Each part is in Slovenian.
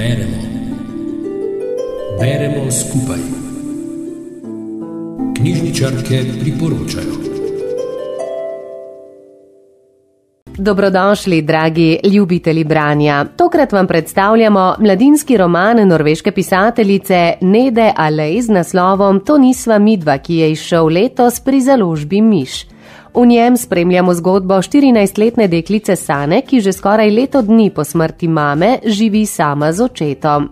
Beremo. Beremo skupaj. Knjižničarke priporočajo. Dobrodošli, dragi ljubitelji branja. Tokrat vam predstavljamo mladinski roman norveške pisateljice Nede Alej z naslovom To nisva midva, ki je izšel letos pri založbi Miš. V njem spremljamo zgodbo 14-letne deklice Sane, ki že skoraj leto dni po smrti mame živi sama z očetom.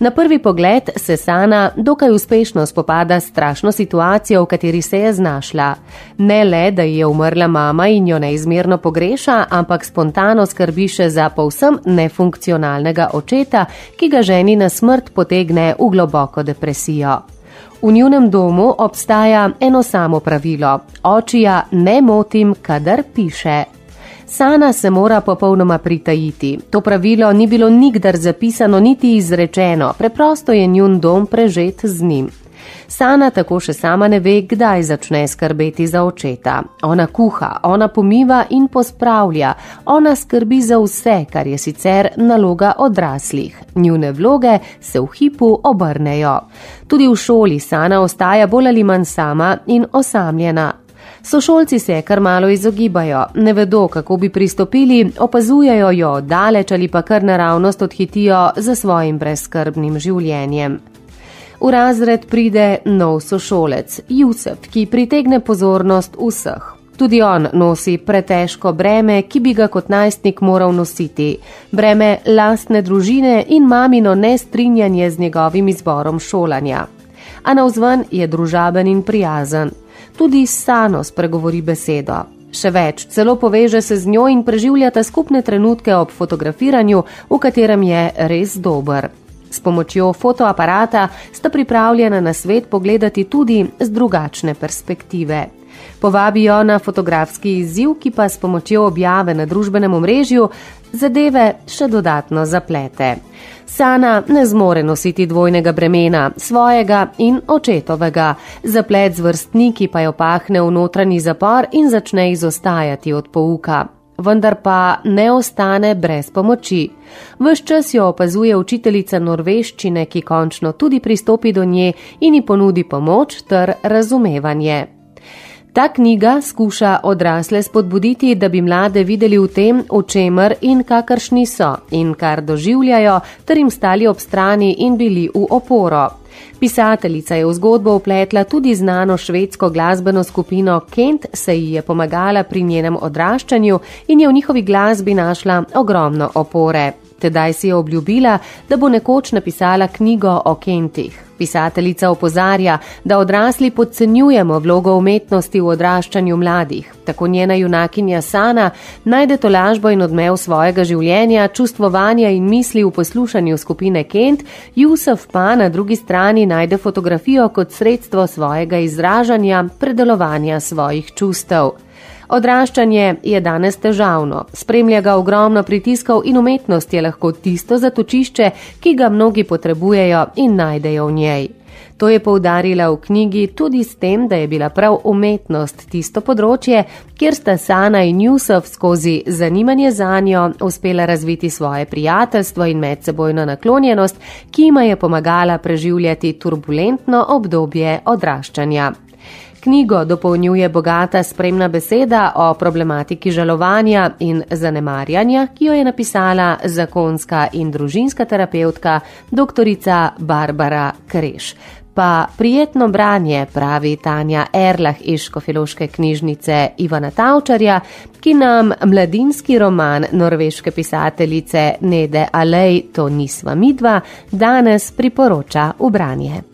Na prvi pogled se Sana dokaj uspešno spopada s strašno situacijo, v kateri se je znašla. Ne le, da je umrla mama in jo neizmerno pogreša, ampak spontano skrbi še za povsem nefunkcionalnega očeta, ki ga ženi na smrt potegne v globoko depresijo. V njunem domu obstaja eno samo pravilo: očija ne motim, kadar piše. Sana se mora popolnoma pritajiti. To pravilo ni bilo nikdar zapisano niti izrečeno, preprosto je njun dom prežet z njim. Sana tako še sama ne ve, kdaj začne skrbeti za očeta. Ona kuha, ona pomiva in pospravlja, ona skrbi za vse, kar je sicer naloga odraslih. Njune vloge se v hipu obrnejo. Tudi v šoli Sana ostaja bolj ali manj sama in osamljena. Sošolci se kar malo izogibajo, ne vedo, kako bi pristopili, opazujejo jo daleč ali pa kar naravnost odhitijo za svojim brezskrbnim življenjem. V razred pride nov sošolec, Jusef, ki pritegne pozornost vseh. Tudi on nosi pretežko breme, ki bi ga kot najstnik moral nositi, breme lastne družine in mamino nestrinjanje z njegovim izborom šolanja. A navzven je družaben in prijazen. Tudi Sano spregovori besedo. Še več, celo poveže se z njo in preživljata skupne trenutke ob fotografiranju, v katerem je res dober. S pomočjo fotoaparata sta pripravljena na svet pogledati tudi z drugačne perspektive. Povabijo na fotografski izziv, ki pa s pomočjo objave na družbenem omrežju zadeve še dodatno zaplete. Sana ne zmore nositi dvojnega bremena, svojega in očetovega, zaplet z vrstniki pa jo pahne v notranji zapor in začne izostajati od pouka vendar pa ne ostane brez pomoči. Ves čas jo opazuje učiteljica norveščine, ki končno tudi pristopi do nje in ji ponudi pomoč ter razumevanje. Ta knjiga skuša odrasle spodbuditi, da bi mlade videli v tem, o čemer in kakršni so in kar doživljajo, ter jim stali ob strani in bili v oporo. Pisateljica je v zgodbo upletla tudi znano švedsko glasbeno skupino Kent, se ji je pomagala pri njenem odraščanju in je v njihovi glasbi našla ogromno opore. Tedaj si je obljubila, da bo nekoč napisala knjigo o Kentih. Pisateljica opozarja, da odrasli podcenjujemo vlogo umetnosti v odraščanju mladih. Tako njena junakinja Sana najde tolažbo in odmev svojega življenja, čustvovanja in misli v poslušanju skupine Kent, Jusuf pa na drugi strani najde fotografijo kot sredstvo svojega izražanja, predelovanja svojih čustev. Odraščanje je danes težavno, spremlja ga ogromno pritiskov in umetnost je lahko tisto zatočišče, ki ga mnogi potrebujejo in najdejo v njej. To je poudarila v knjigi tudi s tem, da je bila prav umetnost tisto področje, kjer sta Sana in Jusuf skozi zanimanje za njo uspela razviti svoje prijateljstvo in medsebojno naklonjenost, ki jima je pomagala preživljati turbulentno obdobje odraščanja. Knjigo dopolnjuje bogata spremna beseda o problematiki žalovanja in zanemarjanja, ki jo je napisala zakonska in družinska terapeutka dr. Barbara Kreš. Pa prijetno branje, pravi Tanja Erlah iz Škofiloške knjižnice Ivana Tavčarja, ki nam mladinski roman norveške pisateljice Nede Alej, to nisva midva, danes priporoča v branje.